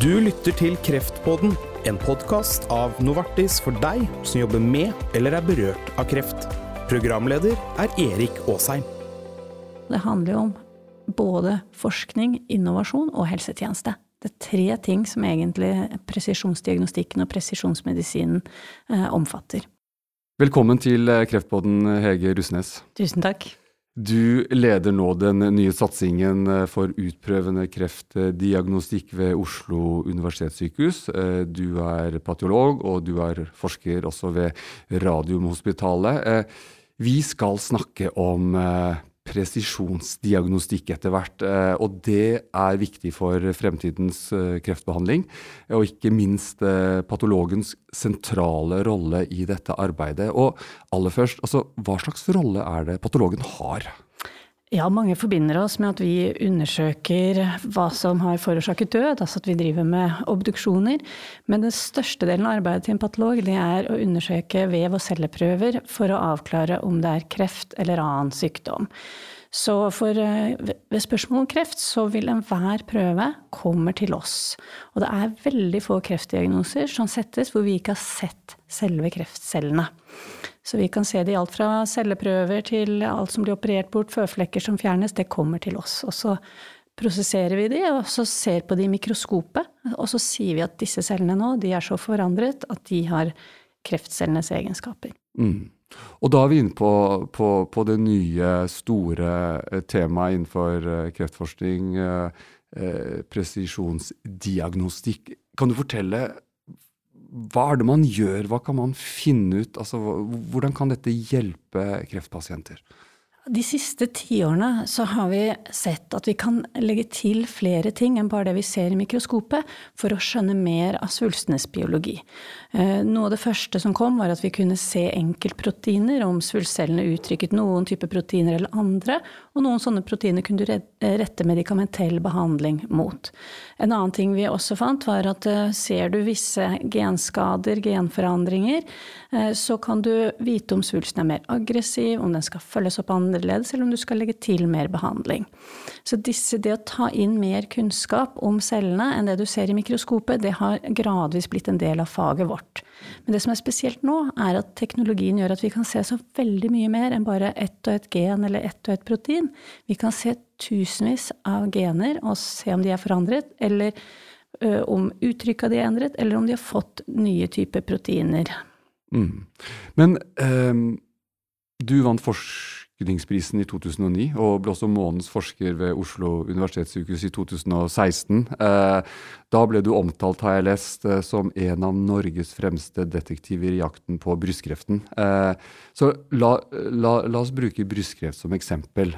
Du lytter til Kreftpodden, en podkast av Novartis for deg som jobber med eller er berørt av kreft. Programleder er Erik Aasheim. Det handler jo om både forskning, innovasjon og helsetjeneste. Det er tre ting som egentlig presisjonsdiagnostikken og presisjonsmedisinen eh, omfatter. Velkommen til eh, Kreftpodden, Hege Russnes. Tusen takk. Du leder nå den nye satsingen eh, for utprøvende kreftdiagnostikk ved Oslo universitetssykehus. Eh, du er patolog, og du er forsker også ved Radiumhospitalet. Eh, vi skal snakke om presisjonsdiagnostikk etter hvert. Eh, og det er viktig for fremtidens eh, kreftbehandling. Og ikke minst eh, patologens sentrale rolle i dette arbeidet. Og aller først, altså, hva slags rolle er det patologen har? Ja, mange forbinder oss med at vi undersøker hva som har forårsaket død, altså at vi driver med obduksjoner. Men den største delen av arbeidet til en patolog det er å undersøke vev- og celleprøver for å avklare om det er kreft eller annen sykdom. Så for, eh, ved spørsmål om kreft så vil enhver prøve komme til oss. Og det er veldig få kreftdiagnoser som settes hvor vi ikke har sett selve kreftcellene. Så vi kan se det i alt fra celleprøver til alt som blir operert bort, føflekker som fjernes, det kommer til oss. Og så prosesserer vi de, og så ser på de i mikroskopet. Og så sier vi at disse cellene nå, de er så forandret at de har kreftcellenes egenskaper. Mm. Og da er vi inne på, på, på det nye, store eh, temaet innenfor eh, kreftforskning, eh, presisjonsdiagnostikk. Kan du fortelle hva er det man gjør, hva kan man finne ut? Altså, hvordan kan dette hjelpe kreftpasienter? De siste tiårene så har vi sett at vi kan legge til flere ting enn bare det vi ser i mikroskopet, for å skjønne mer av svulstenes biologi. Eh, noe av det første som kom, var at vi kunne se enkeltproteiner, om svulstcellene uttrykket noen type proteiner eller andre, og noen sånne proteiner kunne du rette medikamentell behandling mot. En annen ting vi også fant, var at eh, ser du visse genskader, genforandringer, eh, så kan du vite om svulsten er mer aggressiv, om den skal følges opp annerledes, eller om du skal legge til mer behandling. Så disse, det å ta inn mer kunnskap om cellene enn det du ser i mikroskopet, det har gradvis blitt en del av faget vårt. Men det som er spesielt nå, er at teknologien gjør at vi kan se så veldig mye mer enn bare ett og ett gen eller ett og ett protein. Vi kan se tusenvis av gener og se om de er forandret, eller ø, om uttrykket de er endret, eller om de har fått nye typer proteiner. Mm. Men um, du vant forsk Forskningsprisen i 2009, og ble også månedens forsker ved Oslo universitetssykehus i 2016. Eh, da ble du omtalt, har jeg lest, eh, som en av Norges fremste detektiver i jakten på brystkreften. Eh, så la, la, la oss bruke brystkreft som eksempel.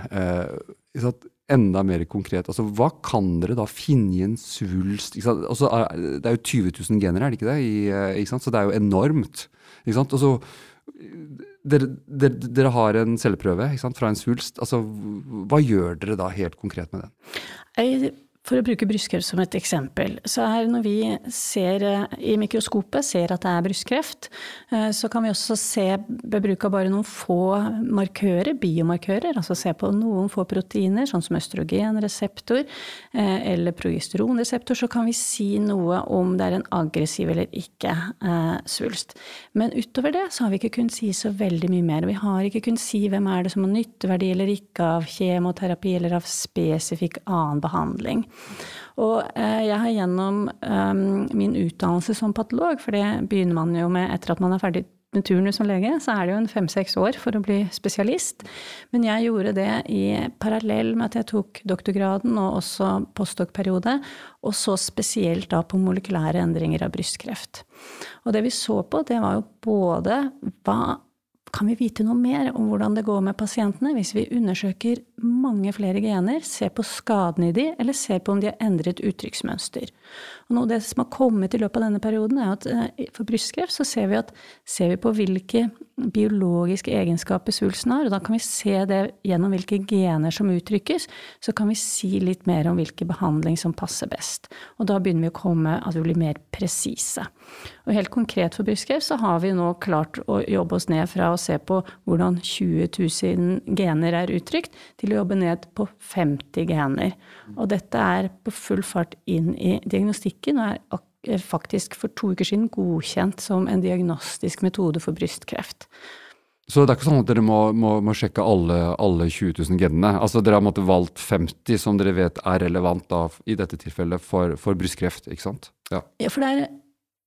Enda mer konkret. Altså, hva kan dere da finne i en svulst? Altså, det er jo 20 000 gener, er det ikke det? I, ikke så det er jo enormt. Ikke sant? Og så dere, dere, dere, har en celleprøve fra en svulst. Altså, hva gjør dere da helt konkret med den? For å bruke brystkreft som et eksempel, så er når vi ser eh, i mikroskopet ser at det er brystkreft, eh, så kan vi også se ved bruk av bare noen få markører, biomarkører, altså se på noen få proteiner, sånn som østrogenreseptor eh, eller progesteronreseptor, så kan vi si noe om det er en aggressiv eller ikke svulst. Men utover det så har vi ikke kunnet si så veldig mye mer. Vi har ikke kunnet si hvem er det som har nytteverdi eller ikke av kjemoterapi eller av spesifikk annen behandling. Og eh, jeg har gjennom um, min utdannelse som patolog, for det begynner man jo med etter at man er ferdig med turnus som lege, så er det jo en fem-seks år for å bli spesialist. Men jeg gjorde det i parallell med at jeg tok doktorgraden og også postdoc-periode, og så spesielt da på molekylære endringer av brystkreft. Og det vi så på, det var jo både hva kan vi vite noe mer om hvordan det går med pasientene hvis vi undersøker mange flere gener, ser på skadene i de, eller ser på om de har endret uttrykksmønster? Og noe av det som har kommet i løpet av denne perioden, er at eh, for brystkreft så ser vi at ser vi på hvilke biologiske egenskaper svulsten har, og da kan vi se det gjennom hvilke gener som uttrykkes, så kan vi si litt mer om hvilken behandling som passer best. Og da begynner vi å komme at vi blir mer presise. Og helt konkret for brystkreft så har vi nå klart å jobbe oss ned fra å se på hvordan 20 000 gener er uttrykt, til å jobbe ned på 50 gener. Og dette er på full fart inn i diagnostikken og er faktisk for to uker siden godkjent som en diagnostisk metode for brystkreft. Så det er ikke sånn at dere må, må, må sjekke alle, alle, 20 000 genene? Altså Dere har måttet valgt 50 som dere vet er relevant da, i dette tilfellet for, for brystkreft, ikke sant? Ja, ja for det er,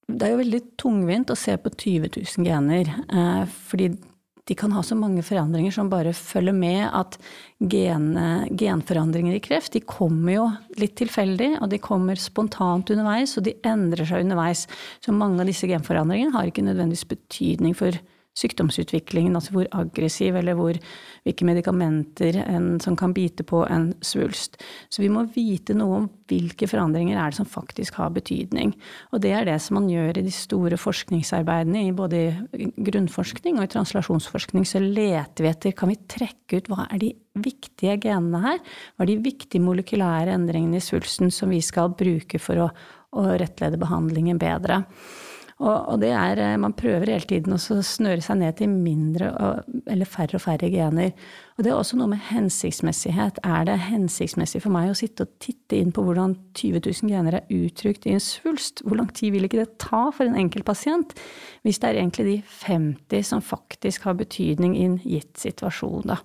det er, jo veldig tungvint å se på 20 000 gener. Eh, fordi de kan ha så mange forandringer som bare følger med at gen, genforandringer i kreft de kommer jo litt tilfeldig, og de kommer spontant underveis, og de endrer seg underveis. Så mange av disse genforandringene har ikke nødvendigvis betydning for sykdomsutviklingen, altså hvor aggressiv eller hvor, hvilke medikamenter en, som kan bite på en svulst. Så vi må vite noe om hvilke forandringer er det som faktisk har betydning. Og det er det som man gjør i de store forskningsarbeidene, i både grunnforskning og i translasjonsforskning. Så leter vi etter, kan vi trekke ut hva er de viktige genene her? Hva er de viktige molekylære endringene i svulsten som vi skal bruke for å, å rettlede behandlingen bedre? Og, og, det er eh, Man prøver hele tiden å snøre seg ned til mindre eller færre og færre gener. Og det er også noe med hensiktsmessighet. Er det hensiktsmessig for meg å sitte og titte inn på hvordan 20 000 gener er uttrykt i en svulst? Hvor lang tid vil ikke det ta for en enkelt pasient? Hvis det er egentlig de 50 som faktisk har betydning i en gitt situasjon, da.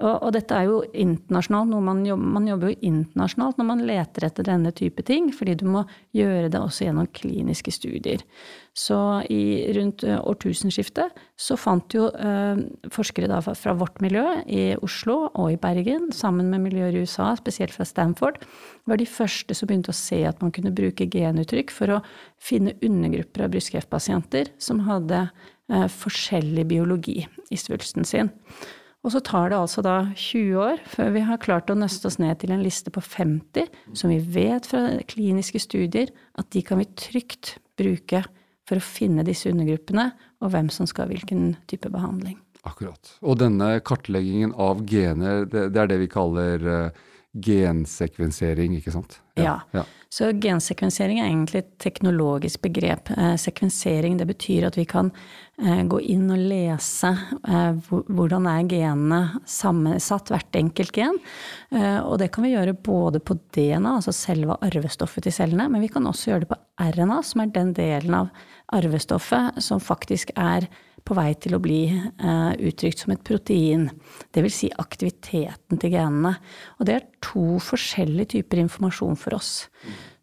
Og, og, dette er jo internasjonalt, man jobber, man jobber jo internasjonalt når man leter etter denne type ting, fordi du må gjøre det også gjennom kliniske studier. Så i, rundt eh, årtusenskiftet så fant jo eh, forskere fra vårt miljø i Oslo og i Bergen, sammen med miljøer i USA, spesielt fra Stanford, var de første som begynte å se at man kunne bruke genuttrykk for å finne undergrupper av brystkreftpasienter som hadde eh, forskjellig biologi i svulsten sin. Og så tar det altså da 20 år før vi har klart å nøste oss ned til en liste på 50 som vi vet fra kliniske studier at de kan vi trygt bruke for å finne disse undergruppene og hvem som skal ha hvilken type behandling. Akkurat. Og denne kartleggingen av gener, det, det er det vi kaller uh, gensekvensering, ikke sant? Ja. ja. Så gensekvensering er egentlig et teknologisk begrep. Eh, sekvensering det betyr at vi kan eh, gå inn og lese eh, hvordan er genene sammensatt, hvert enkelt gen. Eh, og det kan vi gjøre både på DNA, altså selve arvestoffet til cellene, men vi kan også gjøre det på RNA, som er den delen av arvestoffet som faktisk er på vei til å bli eh, uttrykt som et protein. Dvs. Si aktiviteten til genene. Og det er to forskjellige typer informasjon for oss.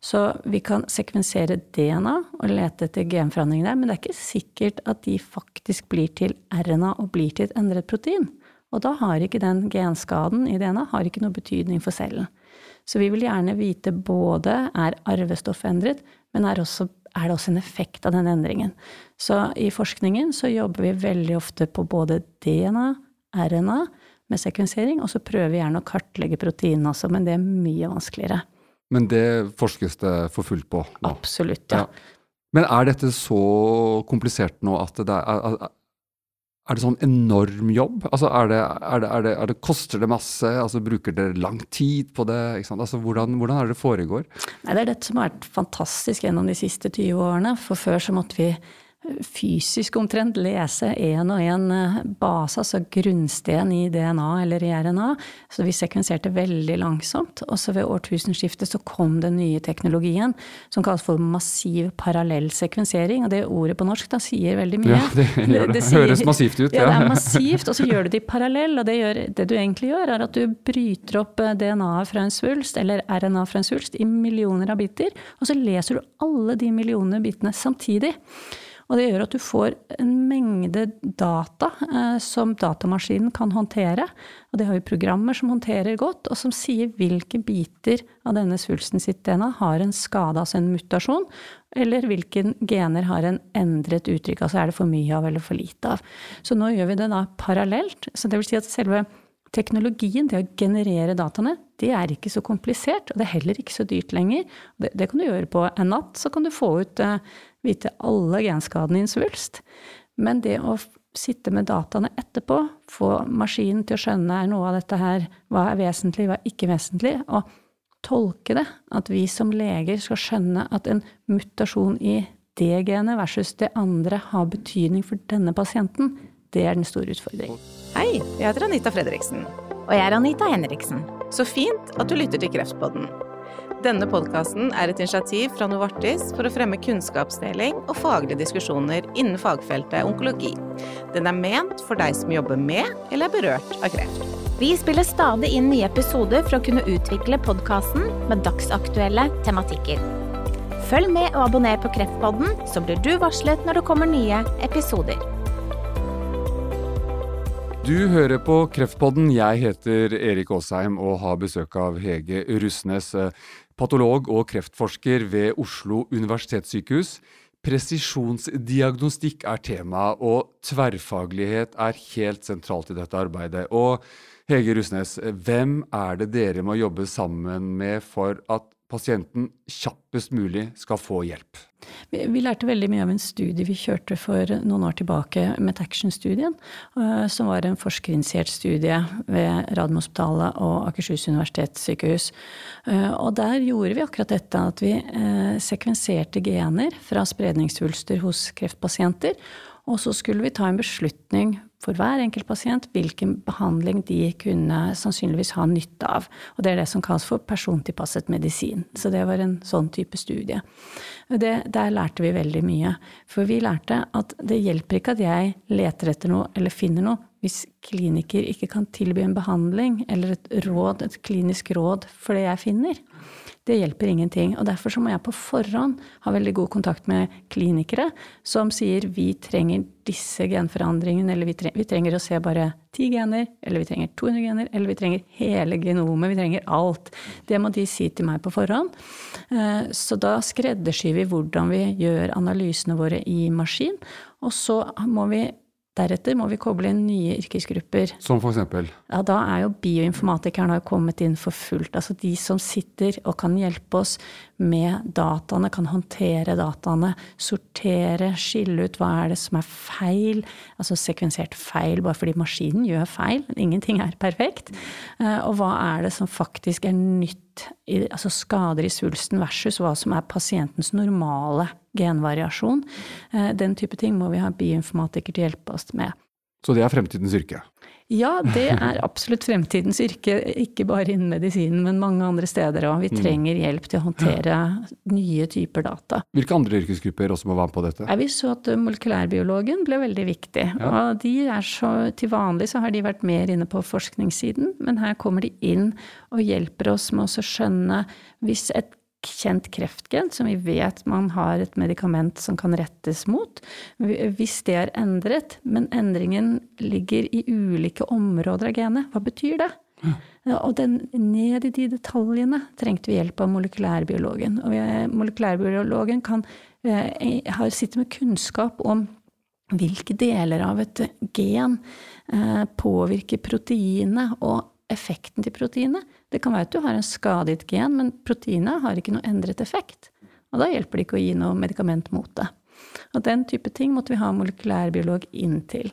Så vi kan sekvensere DNA og lete etter genforandringer der, men det er ikke sikkert at de faktisk blir til RNA og blir til et endret protein. Og da har ikke den genskaden i DNA har ikke noe betydning for cellen. Så vi vil gjerne vite både er arvestoffet endret, men er, også, er det også en effekt av den endringen. Så i forskningen så jobber vi veldig ofte på både DNA, RNA med sekvensering, og så prøver vi gjerne å kartlegge proteinene også, men det er mye vanskeligere. Men det forskes det for fullt på? Nå. Absolutt, ja. ja. Men er dette så komplisert nå at det er, er det sånn enorm jobb? Altså, er det, er det, er det, er det koster det masse? Altså, bruker dere lang tid på det? Altså, hvordan, hvordan er det foregår? Nei, det er dette som har vært fantastisk gjennom de siste 20 årene. For før så måtte vi fysisk omtrent lese én og én eh, base, altså grunnsten i DNA eller i RNA. Så vi sekvenserte veldig langsomt. Og så ved årtusenskiftet så kom den nye teknologien som kalles for massiv parallellsekvensering. Og det ordet på norsk da sier veldig mye. Ja, det, det. det, det sier, høres massivt ut. Ja. ja, det er massivt, og så gjør du det i parallell. Og det, gjør, det du egentlig gjør, er at du bryter opp eh, DNA-et fra en svulst, eller RNA fra en svulst, i millioner av biter. Og så leser du alle de millionene bitene samtidig. Og det gjør at du får en mengde data eh, som datamaskinen kan håndtere. Og det har vi programmer som håndterer godt, og som sier hvilke biter av denne svulsten sitt DNA har en skade, altså en mutasjon, eller hvilke gener har en endret uttrykk, altså er det for mye av eller for lite av. Så nå gjør vi det da parallelt. Så det vil si at selve teknologien, det å generere dataene, det er ikke så komplisert, og det er heller ikke så dyrt lenger. Det, det kan du gjøre på en natt, så kan du få ut eh, vite alle genskadene i en svulst. Men det å sitte med dataene etterpå, få maskinen til å skjønne er noe av dette her, hva er vesentlig, hva er ikke vesentlig, og tolke det, at vi som leger skal skjønne at en mutasjon i det genet versus det andre har betydning for denne pasienten, Det er den store utfordringen. Hei, jeg heter Anita Fredriksen. Og jeg er Anita Henriksen. Så fint at du lytter til Kreftpodden. Denne podkasten er et initiativ fra Novartis for å fremme kunnskapsdeling og faglige diskusjoner innen fagfeltet onkologi. Den er ment for deg som jobber med eller er berørt av kreft. Vi spiller stadig inn nye episoder for å kunne utvikle podkasten med dagsaktuelle tematikker. Følg med og abonner på Kreftpodden, så blir du varslet når det kommer nye episoder. Du hører på Kreftpodden. Jeg heter Erik Aasheim og har besøk av Hege Russnes, patolog og kreftforsker ved Oslo universitetssykehus. Presisjonsdiagnostikk er tema, og tverrfaglighet er helt sentralt i dette arbeidet. Og Hege Russnes, hvem er det dere må jobbe sammen med for at pasienten kjappest mulig skal få hjelp? Vi, vi, lærte veldig mye av en studie vi kjørte for noen år tilbake, Metaction-studien, uh, som var en forskerinitiert studie ved Radiumhospitalet og Akershus universitetssykehus. Uh, og der gjorde vi akkurat dette, at vi uh, sekvenserte gener fra spredningsvulster hos kreftpasienter. Og så skulle vi ta en beslutning for hver enkelt pasient hvilken behandling de kunne sannsynligvis ha nytte av. Og det er det som kalles for persontilpasset medisin. Så det var en sånn type studie. Det, der lærte vi veldig mye. For vi lærte at det hjelper ikke at jeg leter etter noe eller finner noe, hvis kliniker ikke kan tilby en behandling eller et råd, et klinisk råd for det jeg finner det hjelper ingenting. Og derfor så må jeg på forhånd ha veldig god kontakt med klinikere som sier vi trenger disse genforandringene, eller vi trenger, vi trenger å se bare ti gener, eller vi trenger 200 gener, eller vi trenger hele genomet, vi trenger alt. Det må de si til meg på forhånd. Eh, så da skreddersyr vi hvordan vi gjør analysene våre i maskin, og så må vi Deretter må vi koble inn nye yrkesgrupper. Som for eksempel? Ja, da er jo bioinformatikerne kommet inn for fullt. Altså de som sitter og kan hjelpe oss med dataene, kan håndtere dataene, sortere, skille ut hva er det som er feil. Altså sekvensert feil bare fordi maskinen gjør feil. Ingenting er perfekt. Eh, og hva er det som faktisk er nytt altså skader i svulsten versus hva som er pasientens normale genvariasjon. Eh, den type ting må vi ha bioinformatiker til å hjelpe oss med. Så det er fremtidens yrke? Ja, det er absolutt fremtidens yrke. Ikke bare innen medisinen, men mange andre steder òg. Vi mm. trenger hjelp til å håndtere nye typer data. Hvilke andre yrkesgrupper også må være med på dette? Vi så at molekylærbiologen ble veldig viktig. Ja. Og de er så, til vanlig så har de vært mer inne på forskningssiden, men her kommer de inn og hjelper oss med å skjønne hvis et kjent kreftgen, som vi vet man har et medikament som kan rettes mot. Hvis det er endret, men endringen ligger i ulike områder av genet, hva betyr det? Ja. Og den, ned i de detaljene trengte vi hjelp av molekylærbiologen. Og molekylærbiologen kan, eh, har, sitter med kunnskap om hvilke deler av et gen eh, påvirker proteinet og effekten til proteinet. Det kan være at du har en skadet gen, men proteinet har ikke noe endret effekt. Og da hjelper det ikke å gi noe medikament mot det. Og den type ting måtte vi ha molekylærbiolog inn til.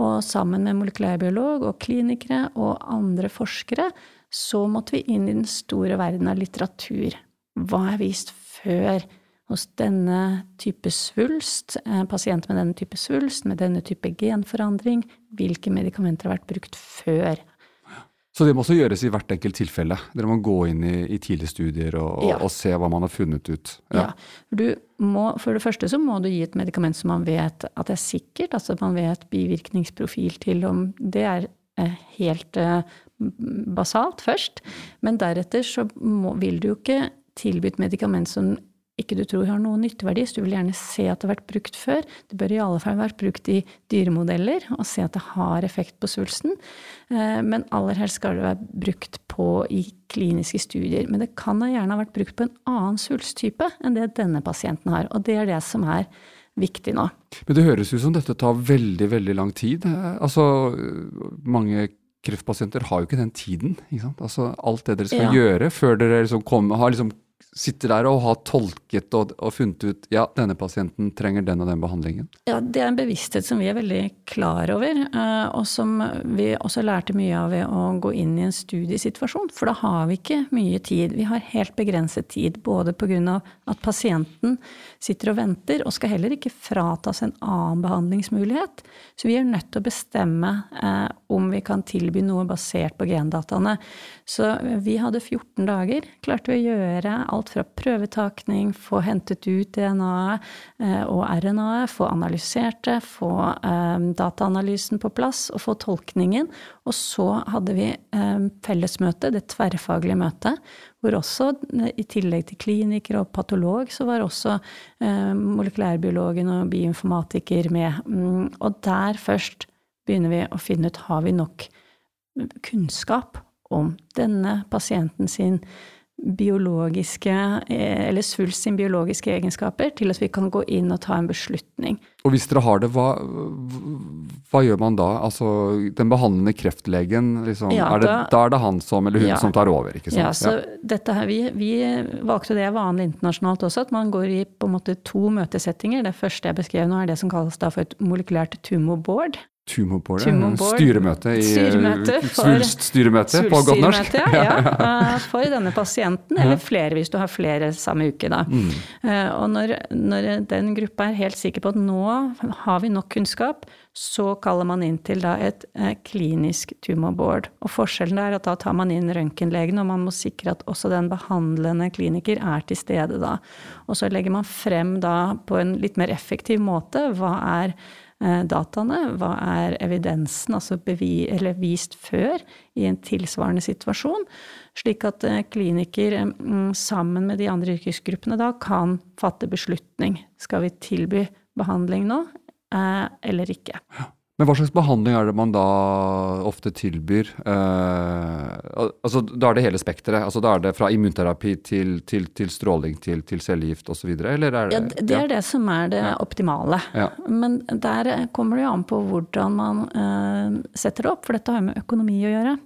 Og sammen med molekylærbiolog og klinikere og andre forskere så måtte vi inn i den store verden av litteratur. Hva er vist før hos denne type svulst, eh, pasient med denne type svulst, med denne type genforandring, hvilke medikamenter har vært brukt før? Så det må også gjøres i hvert enkelt tilfelle? Dere må gå inn i, i tidlige studier og, ja. og, se hva man har funnet ut? Ja. ja. Må, for det første så må du gi et medikament som man vet at det er sikkert, altså man vet bivirkningsprofil til om Det er eh, helt eh, basalt først. Men deretter så må, vil du jo ikke tilby et medikament som ikke du tror har noen nytteverdi, så du vil gjerne se at det har vært brukt før. Det bør i alle fall vært brukt i dyremodeller, og se at det har effekt på svulsten. Eh, men aller helst skal det være brukt på i kliniske studier. Men det kan gjerne ha vært brukt på en annen svulsttype enn det denne pasienten har. Og det er det som er viktig nå. Men det høres ut som dette tar veldig, veldig lang tid. Eh, altså, mange kreftpasienter har jo ikke den tiden. Ikke altså, alt det dere skal ja. gjøre før dere liksom kom, har liksom sitter der og har tolket og, og, funnet ut ja, denne pasienten trenger den og den behandlingen? Ja, Det er en bevissthet som vi er veldig klar over, eh, og som vi også lærte mye av ved å gå inn i en studiesituasjon. For da har vi ikke mye tid. Vi har helt begrenset tid, både pga. at pasienten sitter og venter, og skal heller ikke fratas en annen behandlingsmulighet. Så vi er nødt til å bestemme eh, om vi kan tilby noe basert på gendataene. Så vi hadde 14 dager. Klarte vi å gjøre alt fra prøvetakning, få hentet ut DNA-et eh, og RNA-et, få analysert det, få eh, dataanalysen på plass og få tolkningen. Og så hadde vi eh, fellesmøte, det tverrfaglige møtet, hvor også, i tillegg til kliniker og patolog, så var også molekylærbiologen og bioinformatiker med. Mm, og der først begynner vi å finne ut har vi nok kunnskap om denne pasienten sin biologiske, eh, eller svulst sin biologiske egenskaper, til at vi kan gå inn og ta en beslutning. Og hvis dere har det, hva, hva gjør man da? Altså, den behandlende kreftlegen, liksom, ja, er det, da, er det han som, eller hun ja, som tar over? ikke sant? Ja, så ja. dette her, vi, vi, valgte det vanlig internasjonalt også, at man går i på en måte to møtesettinger. Det første jeg beskrev nå, er det som kalles da for et molekylært tumorboard. Tumorboard, Tumorboard. Styremøte i styremøte Svulststyremøte på godt norsk. Ja, ja, eh, for denne pasienten, eller flere hvis du har flere samme uke. Da. Mm. Eh, og når, når, den gruppa er helt sikker på at nå har vi nok kunnskap, så kaller man inn til da et eh, klinisk tumorboard. Og forskjellen er at da tar man inn røntgenlegen, og man må sikre at også den behandlende kliniker er til stede da. Og så legger man frem da på en litt mer effektiv måte hva er dataene? Hva er evidensen, altså bevi, eller vist før, i en tilsvarende situasjon? Slik at eh, kliniker mm, sammen med de andre yrkesgruppene da kan fatte beslutning. Skal vi tilby behandling nå, eh, eller ikke? Ja. Men hva slags behandling er det man da ofte tilbyr? Eh, altså, da er det hele spekteret? Altså, da er det fra immunterapi til, til, til stråling til, til cellegift osv.? Eller er det Ja, det er ja. det som er det ja. optimale. Ja. Men der kommer det jo an på hvordan man eh, setter det opp, for dette har jo med økonomi å gjøre.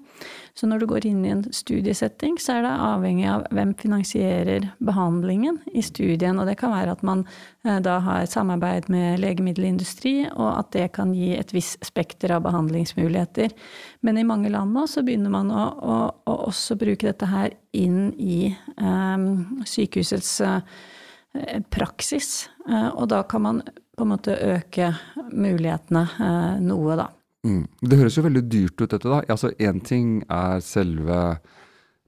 Så når du går inn i en studiesetting, så er det avhengig av hvem finansierer behandlingen i studien. Og det kan være at man eh, da har samarbeid med legemiddelindustri, og at det kan gi et visst spekter av behandlingsmuligheter. Men i mange land nå så begynner man å, å, å også bruke dette her inn i um, sykehusets uh, praksis. Uh, og da kan man på en måte øke mulighetene uh, noe, da. Mm. Det høres jo veldig dyrt ut, dette. da. Altså, Én ting er selve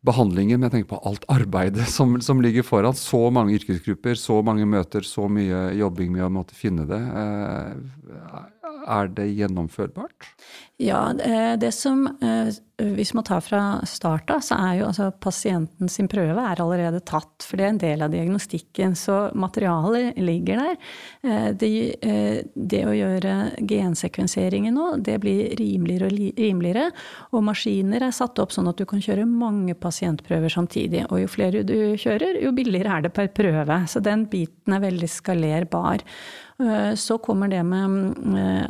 behandlingen, men jeg tenker på alt arbeidet som, som, ligger foran. Så mange yrkesgrupper, så mange møter, så mye jobbing med å måtte finne det. Eh, er det gjennomførbart? Ja, det som eh, Hvis man tar fra start av, så er jo altså pasienten sin prøve er allerede tatt. For det er en del av diagnostikken. Så materialet ligger der. Eh, det, eh, det å gjøre gensekvenseringen nå, det blir rimeligere og rimeligere. Og maskiner er satt opp sånn at du kan kjøre mange pasientprøver samtidig. Og jo flere du kjører, jo billigere er det per prøve. Så den biten er veldig skalerbar. Så kommer det med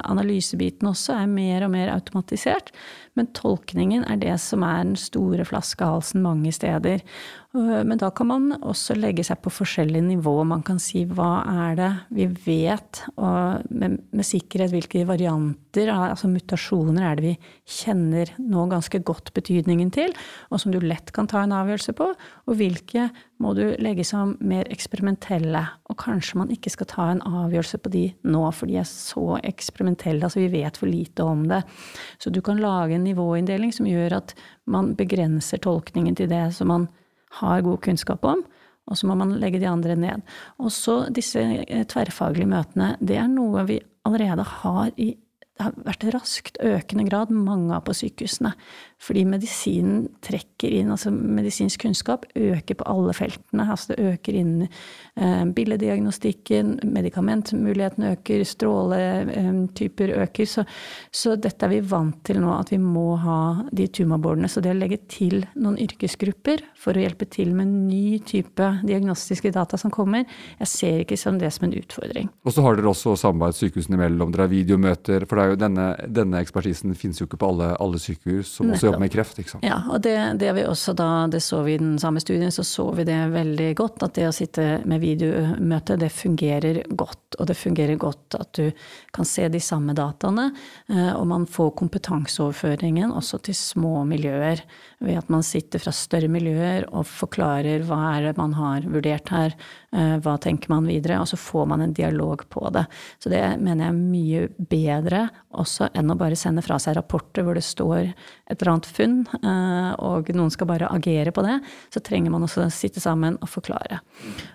analysebiten også, er mer og mer automatisert. Men tolkningen er det som er den store flaskehalsen mange steder. Øh, men da kan man også legge seg på forskjellige nivåer. Man kan si hva er det vi vet, med, med sikkerhet hvilke varianter, altså mutasjoner, er det vi kjenner nå ganske godt betydningen til, og som du lett kan ta en avgjørelse på, og hvilke må du legge som mer eksperimentelle. Og kanskje man ikke skal ta en avgjørelse på de nå, for de er så eksperimentelle, altså vi vet for lite om det. Så du kan lage en nivåinndeling som gjør at man begrenser tolkningen til det som man har god kunnskap om, og så må man legge de andre ned. Og så disse eh, tverrfaglige møtene, det er noe vi allerede har i det har vært raskt økende grad mange av på sykehusene. Fordi medisinen trekker inn, altså medisinsk kunnskap øker på alle feltene. Altså det øker inn eh, billeddiagnostikken, medikamentmulighetene øker, stråletyper øker. Så, så, dette er vi vant til nå, at vi må ha de tumorboardene. Så det å legge til noen yrkesgrupper for å hjelpe til med ny type diagnostiske data som kommer, jeg ser ikke som det som en utfordring. Og så har dere også samarbeid sykehusene imellom. Dere har videomøter. for denne, denne ekspertisen finnes jo ikke på alle, alle sykehus som også jobber med kreft. ikke sant? Ja, og det, det, vi også da, det så vi i den samme studien, så så vi det veldig godt. At det å sitte med videomøte, det fungerer godt. Og det fungerer godt at du kan se de samme dataene, eh, og man får kompetanseoverføringen også til små miljøer. Ved at man sitter fra større miljøer og forklarer hva er det man har vurdert her, eh, hva tenker man videre, og så får man en dialog på det. Så det mener jeg er mye bedre også enn å bare sende fra seg rapporter hvor det står et eller annet funn, eh, og noen skal bare agere på det. Så trenger man også å sitte sammen og forklare.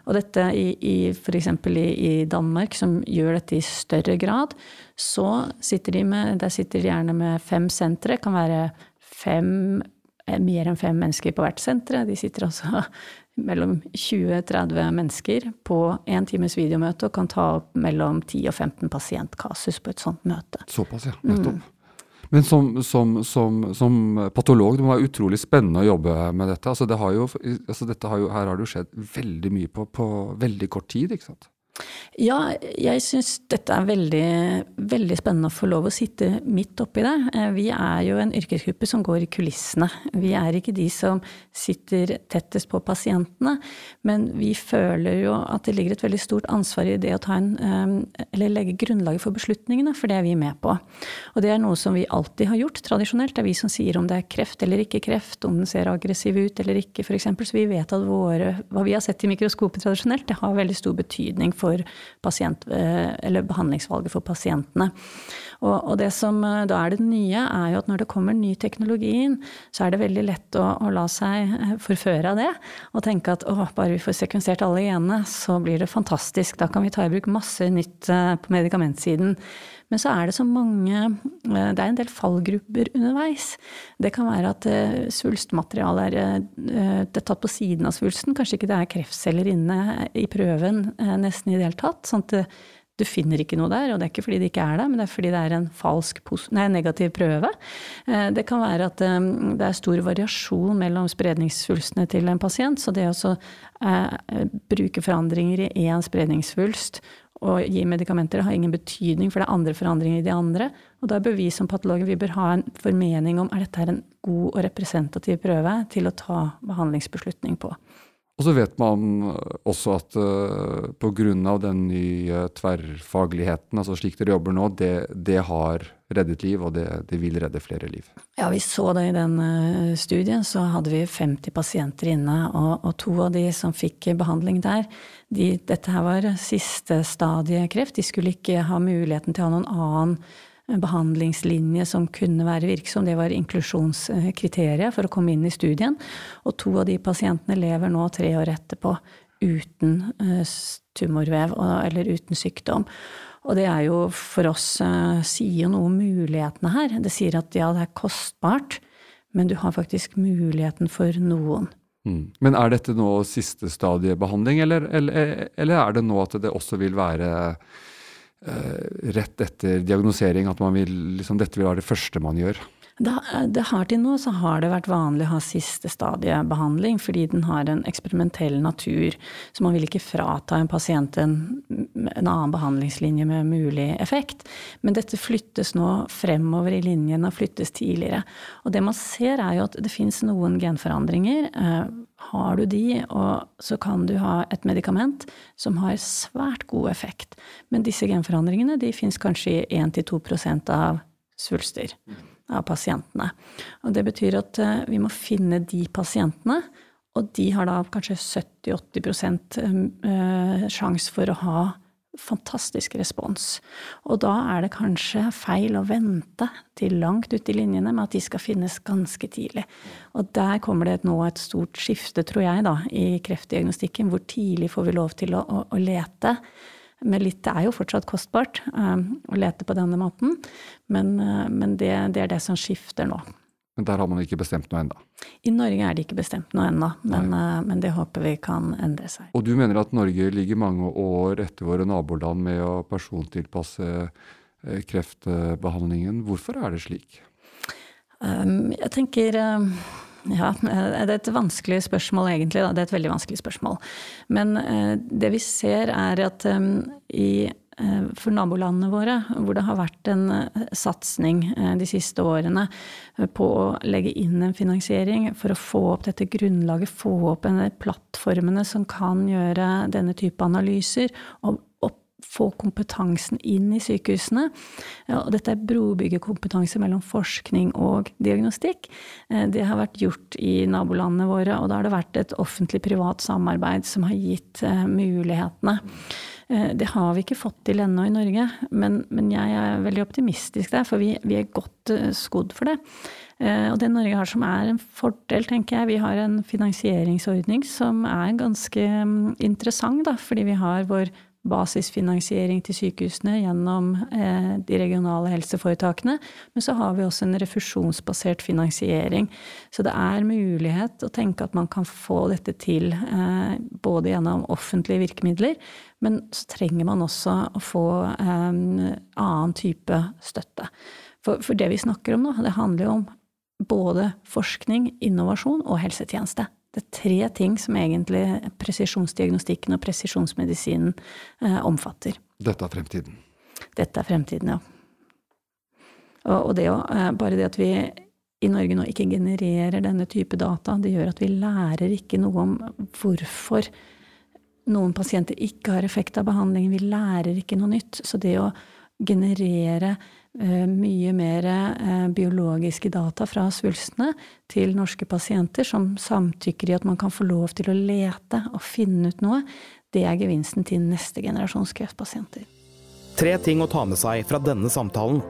Og dette i, i f.eks. I, i Danmark, som gjør dette i større grad, så sitter de med Der sitter de gjerne med fem sentre, kan være fem mer enn fem mennesker på hvert senter. De sitter altså mellom 20-30 mennesker på én times videomøte og kan ta opp mellom 10 og 15 pasientkasus på et sånt møte. Såpass, ja. Nettopp. Mm. Men som, som, som, som, patolog, det må være utrolig spennende å jobbe med dette. Altså, det har jo, altså dette har jo, her har det jo skjedd veldig mye på, på veldig kort tid, ikke sant? Ja, jeg syns dette er veldig, veldig, spennende å få lov å sitte midt oppi det. Eh, vi er jo en yrkesgruppe som går i kulissene. Vi er ikke de som sitter tettest på pasientene, men vi føler jo at det ligger et veldig stort ansvar i det å ta en, eh, eller legge grunnlaget for beslutningene, for det er vi med på. Og det er noe som vi alltid har gjort tradisjonelt. Det er vi som sier om det er kreft eller ikke kreft, om den ser aggressiv ut eller ikke, f.eks. Så vi vet at våre, hva vi har sett i mikroskopet tradisjonelt, det har veldig stor betydning for for pasient, eller behandlingsvalget for pasientene. Og, og, det som eh, da er det nye, er jo at når det kommer ny teknologi inn, så er det veldig lett å, å la seg eh, forføre av det. Og tenke at å, bare vi får sekvensert alle genene, så blir det fantastisk. Da kan vi ta i bruk masse nytt eh, på medikamentsiden. Men så er det så mange Det er en del fallgrupper underveis. Det kan være at svulstmaterialet er, er tatt på siden av svulsten. Kanskje ikke det er kreftceller inne i prøven nesten i det hele tatt. sånn at du finner ikke noe der, og det er ikke fordi det ikke er der, men det er fordi det er en falsk, nei, negativ prøve. Eh, det kan være at eh, det er stor variasjon mellom spredningssvulstene til en pasient, så det å eh, bruke forandringer i én spredningssvulst og gi medikamenter har ingen betydning, for det er andre forandringer i de andre. Og da bør vi som patologer vi bør ha en formening om er dette en god og representativ prøve til å ta behandlingsbeslutning på. Og så vet man også at uh, eh, pga. den nye tverrfagligheten, altså slik dere jobber nå, det, det har reddet liv, og det, det, vil redde flere liv. Ja, vi så det i den uh, studien. Så hadde vi 50 pasienter inne, og, og to av de som fikk behandling der, de, dette her var siste stadie kreft. De skulle ikke ha muligheten til å ha noen annen behandlingslinje som kunne være virksom. Det var inklusjonskriteriet for å komme inn i studien. Og to av de pasientene lever nå tre år etterpå uten eh, tumorvev eller uten sykdom. Og det er jo for oss eh, sier jo noe om mulighetene her. Det sier at ja, det er kostbart, men du har faktisk muligheten for noen. Mm. Men er dette nå siste stadiebehandling, eller, eller, eller, er det nå at det også vil være rett etter diagnosering at vil, liksom, dette vil være det første man gjør? Det, det har Til nå så har det vært vanlig å ha siste stadiebehandling, fordi den har en eksperimentell natur. Så man vil ikke frata en pasient en, en annen behandlingslinje med mulig effekt. Men dette flyttes nå fremover i linjen og flyttes tidligere. Og det man ser er jo at det fins noen genforandringer. Eh, har du de, så kan du ha et medikament som har svært god effekt. Men disse genforandringene de fins kanskje i 1-2% av svulster av pasientene. Og det betyr at eh, vi må finne de pasientene, og de har da kanskje 70-80 eh, sjanse for å ha fantastisk respons. Og da er det kanskje feil å vente til langt ut i linjene med at de skal finnes ganske tidlig. Og der kommer det nå et stort skifte, tror jeg, da, i kreftdiagnostikken. Hvor tidlig får vi lov til å, å, å lete? Men litt, det er jo fortsatt kostbart um, å lete på denne måten, men, uh, men det, det, er det som skifter nå. Men der har man ikke bestemt noe ennå? I Norge er det ikke bestemt noe ennå, men, uh, men, det håper vi kan endre seg. Og du mener at Norge ligger mange år etter våre naboland med å persontilpasse kreftbehandlingen. Hvorfor er det slik? Um, jeg tenker um, ja, eh, det er et vanskelig spørsmål egentlig. Da. Det er et veldig vanskelig spørsmål. Men eh, det vi ser er at um, i eh, for nabolandene våre, hvor det har vært en eh, satsing de siste årene på å legge inn en finansiering for å få opp dette grunnlaget, få opp plattformene som kan gjøre denne type analyser, og få kompetansen inn i sykehusene. Og dette er brobyggerkompetanse mellom forskning og diagnostikk. Det har vært gjort i nabolandene våre, og da har det vært et offentlig-privat samarbeid som har gitt mulighetene. Eh, det har vi ikke fått til ennå i Norge, men, men, jeg er veldig optimistisk der, for vi, vi er godt eh, skodd for det. Eh, og det Norge har som er en fordel, tenker jeg, vi har en finansieringsordning som er ganske mm, interessant, da, fordi vi har vår basisfinansiering til sykehusene gjennom eh, de regionale helseforetakene. Men så har vi også en refusjonsbasert finansiering. Så det er mulighet å tenke at man kan få dette til eh, både gjennom offentlige virkemidler, men så trenger man også å få eh, annen type støtte. For, det vi snakker om nå, det handler jo om både forskning, innovasjon og helsetjeneste. Det er tre ting som egentlig presisjonsdiagnostikken og presisjonsmedisinen eh, omfatter. Dette er fremtiden? Dette er fremtiden, ja. Og, og det å, eh, bare det at vi i Norge nå ikke genererer denne type data, det gjør at vi lærer ikke noe om hvorfor noen pasienter ikke har effekt av behandlingen. Vi lærer ikke noe nytt. Så det å generere mye mer eh, biologiske data fra svulstene til norske pasienter som samtykker i at man kan få lov til å lete og finne ut noe, det er gevinsten til neste generasjons kreftpasienter. Tre ting å ta med seg fra denne samtalen.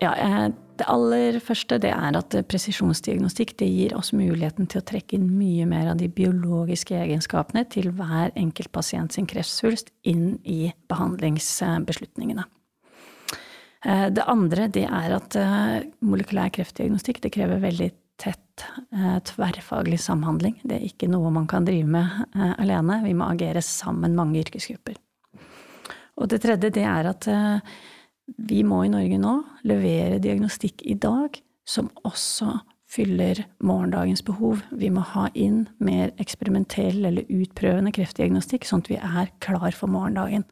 Ja, eh, det aller første det er at presisjonsdiagnostikk det gir oss muligheten til å trekke inn mye mer av de biologiske egenskapene til hver enkelt pasient sin kreftsvulst inn i behandlingsbeslutningene. Eh, det andre det er at eh, molekylær kreftdiagnostikk det krever veldig tett eh, tverrfaglig samhandling. Det er ikke noe man kan drive med alene. Vi må agere sammen, mange yrkesgrupper. Og det tredje det er at vi må i Norge nå levere diagnostikk i dag som også fyller morgendagens behov. Vi må ha inn mer eksperimentell eller utprøvende kreftdiagnostikk, sånn at vi er klar for morgendagen.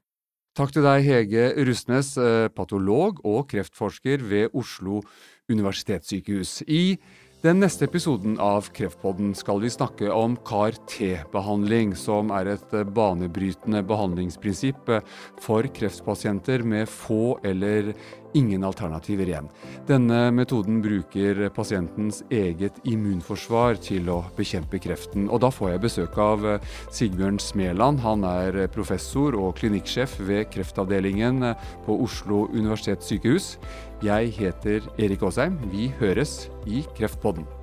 Takk til deg, Hege Rustnes, eh, patolog og kreftforsker ved Oslo universitetssykehus. I den neste episoden av Kreftpodden skal vi snakke om CAR-T-behandling, som er et banebrytende behandlingsprinsipp for kreftpasienter med få eller ingen alternativer igjen. Denne metoden bruker pasientens eget immunforsvar til å bekjempe kreften. Og da får jeg besøk av Sigbjørn Smeland. Han er professor og klinikksjef ved kreftavdelingen på Oslo universitetssykehus. Jeg heter Erik Aasheim. Vi høres i Kreftpodden.